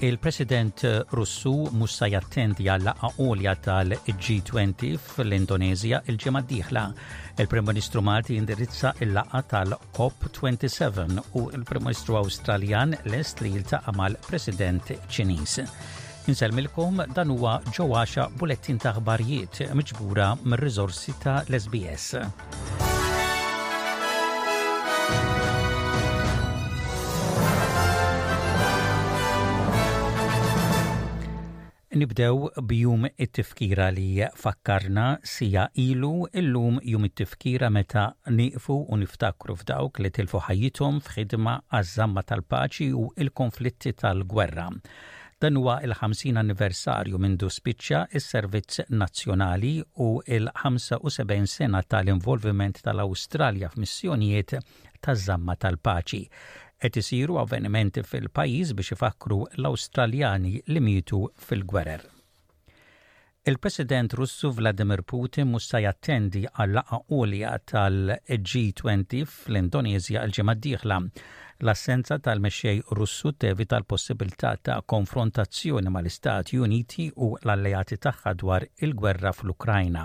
Il-President eh, Russu mhux se jattendi għal laqgħa għolja tal-G20 fl-Indonezja il-ġimgħa d-dieħla. Il-Prim Ministru Malti indirizza il-laqgħa tal-COP27 u il-Prim Ministru Awstraljan lest li jiltaqa' mal-President Ċiniż. Insellmilkom dan huwa ġo għaxa bulettin ta' aħbarijiet miġbura mir-riżorsi ta' l-SBS. Nibdew b'jum it-tifkira li fakkarna sija ilu illum jum it-tifkira meta niqfu u niftakru f'dawk li tilfu ħajjithom f'ħidma għaż-żamma tal-paċi u il-konflitti tal-gwerra. Dan huwa l-50 anniversarju mindu spiċċa s-servizz nazzjonali u l-75 sena tal-involviment tal-Awstralja f'missjonijiet taż-żamma tal-paċi. Qed isiru avvenimenti fil-pajjiż biex ifakkru l-Awstraljani li mietu fil-gwerer. Il-President Russu Vladimir Putin mhux sa jattendi għal laqgħa għolja tal-G20 fl-Indoneżja l-ġimgħa d-dieħla. L-assenza tal-mexxej Russu tevita l-possibilità ta' konfrontazzjoni mal-Istati Uniti u l-alleati tagħha dwar il-gwerra fl-Ukrajna.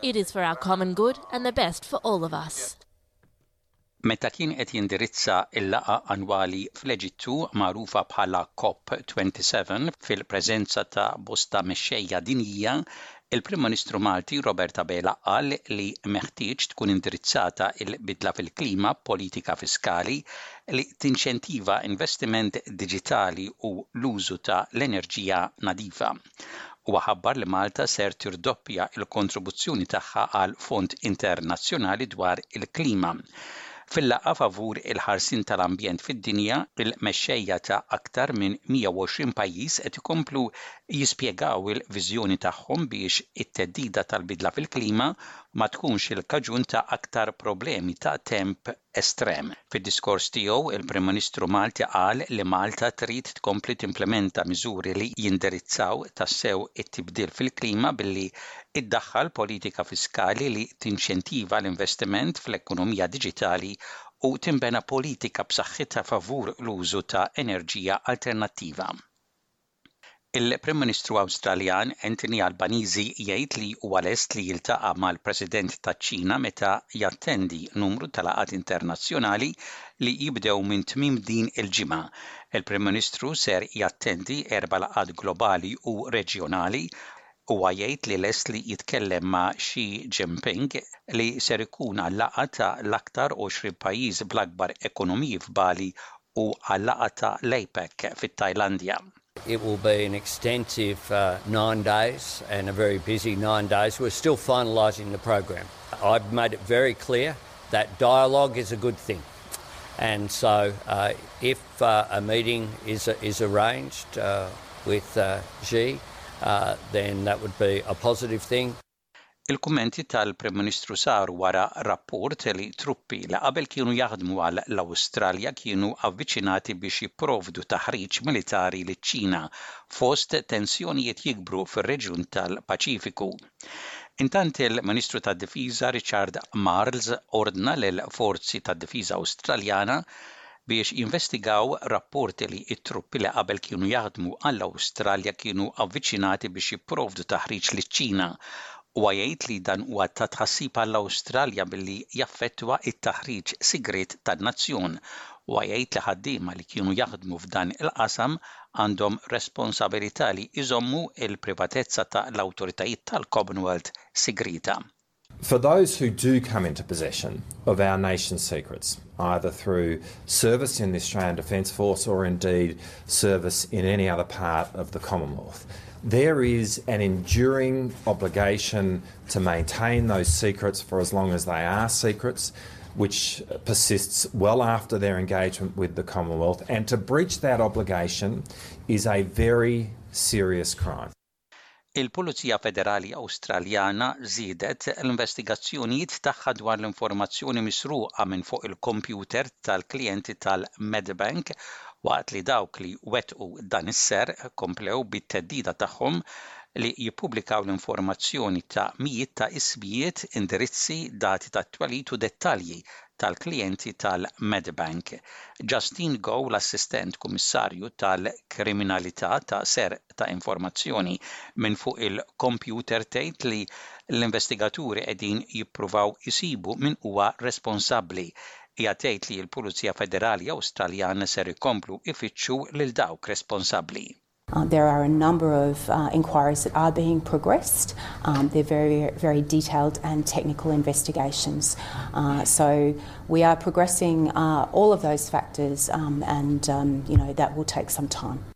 It is for our common good and the best for all of us. Meta kien qed jindirizza l-laqgħa annwali fl-Eġittu magħrufa bħala COP27 fil-preżenza ta' bosta mexxejja dinjija, il-Prim Ministru Malti Robert Abela qal li meħtieġ tkun indirizzata l-bidla fil-klima b'politika fiskali li tinċentiva investiment diġitali u l-użu ta' l-enerġija nadifa. Huwa ħabbar li Malta ser tirdoppja l-kontribuzzjoni tagħha għal Fond Internazzjonali dwar il-Klima. Fil-laqgħa favur il-ħarsien tal-ambjent fid-dinja, il-mexxejja ta' aktar minn 120 pajjiż qed ikomplu jispjegaw il-viżjoni tagħhom biex it-theddida tal-bidla fil-klima ma tkunx il-kaġun ta' aktar problemi ta' temp estrem. Fid-diskors tiegħu, il-Prim Ministru Malti qal li Malta trid tkompli timplimenta miżuri li jindirizzaw tassew it-tibdil fil-klima billi iddaħħal politika fiskali li tinċentiva l-investiment fl-ekonomija diġitali u tinbena politika b'saħħitha favur l-użu ta' enerġija alternattiva. Il-Prim Ministru Awstraljan Anthony Albanese jgħid li huwa lest li jiltaqa' mal-President taċ-Ċina meta jattendi numru ta' laqgħat internazzjonali li jibdew minn tmiem din il-ġimgħa. Il-Prim Ministru ser jattendi erba' laqgħat globali u reġjonali Huwa jgħid li lest li jitkellem ma' Xi Jinping li ser ikun għal laqgħa ta' l-aktar 20 pajjiż bl-akbar ekonomiji f'Bali u għal laqgħa ta' l-APEC fit-Tajlandja. It will be an extensive nine days and a very busy nine days. We're still finalising the programme. I've made it very clear that dialogue is a good thing and so if Fa a meeting is is arranged with Xi, then that would be a positive thing. Il-kummenti tal-Prim Ministru saru wara rapport li truppi li qabel kienu jaħdmu għal l-Awstralja kienu avviċinati biex jipprovdu taħriġ militari liċ-Ċina fost tensjonijiet jikbru fir-reġjun tal-Paċifiku. Intant il-Ministru tad-Difiża Richard Marles ordna lill-Forzi tad-Difiża Awstraljana biex jinvestigaw rapporti li t-truppi li qabel kienu jaħdmu għall-Awstralja kienu avviċinati biex jipprovdu taħriġ liċ-Ċina. Huwa jgħid li dan huwa ta' tħassib għall-Awstralja billi jaffettwa t-taħriġ sigriet tan-nazzjon. Huwa jgħid li ħaddiema li kienu jaħdmu f'dan il-qasam għandhom responsabilità li jżommu l-privatezza ta' l-awtoritajiet tal-Commonwealth sigrieta. For those who do come into possession of our nation's secrets, either through service in the Australian Defence Force or indeed service in any other part of the Commonwealth, there is an enduring obligation to maintain those secrets for as long as they are secrets, which persists well after their engagement with the Commonwealth, and to breach that obligation is a very serious crime. Il-Pulizija Federali Awstraljana żiedet l-investigazzjonijiet tagħha dwar l-informazzjoni misruqa minn fuq il-kompjuter tal-klijenti tal-Medibank waqt li dawk li wettqu dan is-serq komplew bit-theddida tagħhom li jippubblikaw l-informazzjoni ta' mijiet ta' ismijiet, indirizzi, dati tat-twelid u dettalji tal-klijenti tal-Medibank. Justine Goh, l-Assistent Kummissarju tal-Kriminalità ta' Serq ta' informazzjoni minn fuq il-kompjuter tgħid li l-investigaturi qegħdin jippruvaw isibu min huwa responsabbli. Hija tgħid li l-Pulizija Federali Awstraljan ser ikomplu ifittxu lil dawk responsabbli. There are a number of inquiries that are being progressed. They're very, very detailed and technical investigations. So we are progressing all of those factors and that will take some time.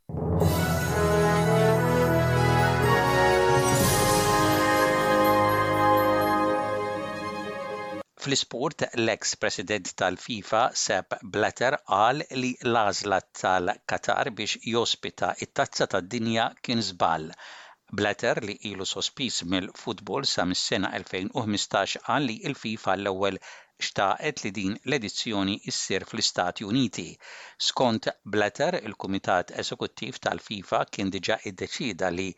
Fl-isport, l-eks President tal-FIFA Sepp Blatter qal li l-għażla tal-Qatar biex jospita t-Tazza tad-Dinja kien żball. Blatter li ilu sospiż mill-futbol sa mis-sena 2015 qal li l-FIFA għall-ewwel xtaqet li din l-edizzjoni ssir fl-Istati Uniti. Skont Blatter, il-Kumitat Eżekuttiv tal-FIFA kien diġà iddeċieda li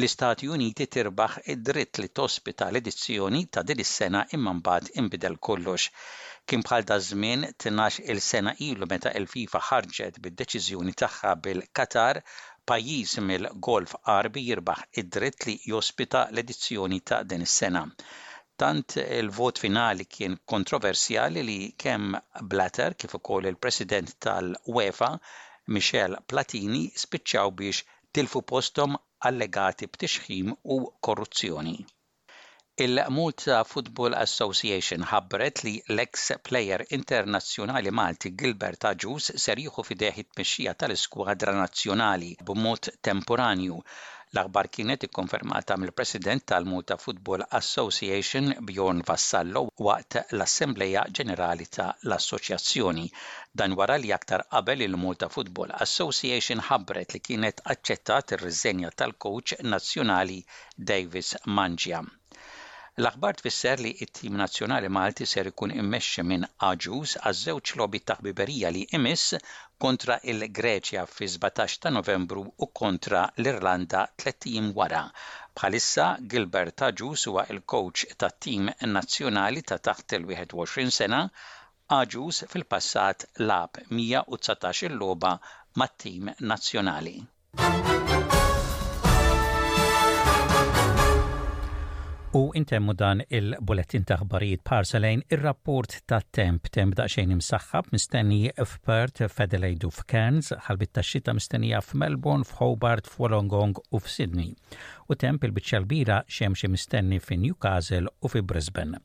l-Istati Uniti tirbaħ id-dritt li tospita l-edizzjoni ta' din is-sena imma mbagħad inbidel kollox. Kien bħal daż-żmien tnax-il sena ilu meta il-FIFA ħarġet bid-deċiżjoni tagħha bil-Qatar, pajjiż mill-Golf Għarbi jirbaħ id-dritt li jospita l-edizzjoni ta' din is-sena. Tant il-vot finali kien kontroversjali li kemm Blatter kif ukoll il-President tal-UEFA, Michel Platini spiċċaw biex tilfu posthom allegati b'tixħim u korruzzjoni. Il-Malta Football Association ħabbret li l-eks plejer internazzjonali Malti Gilbert Agius ser jieħu f'idejh it-tmexxija tal-iskwadra nazzjonali b'mod temporanju L-aħbar kienet ikkonfermata mill-President tal-Malta Football Association, Bjorn Vassallo, waqt l-Assemblea Ġenerali ta' l-Assoċjazzjoni. Dan wara li aktar qabel il-Malta Football Association ħabbret li kienet aċċettat ir-riżenja tal-kowċ nazzjonali Davis Mangia. L-aħbar tfisser li t-tim nazzjonali Malti ser ikun immexxi minn Agius għaż-żewġ logħbiet ta' ħbiberija li imiss kontra il-Greċja fis-sbatax ta' Novembru u kontra l-Irlanda tlett ijiem wara. Bħalissa Gilbert Agius huwa il-kowċ tat-tim nazzjonali ta' taħt il-21 sena. Agius fil-passat lagħab 119-il logħba mat-tim nazzjonali. U intemmu dan il-bulettin ta' ħbarijiet parsa lejn ir-rapport ta' temp temp daqsxejn imsaħħab mistenni f'Perth, f'Adelaide u f'Cairns, ħalbit ta' xita mistennija f'Melbourne, f'Hobart, f'Wolongong u f'Sydney. U temp il-biċċa l-bira xemxi mistenni fi Newcastle u fi Brisbane.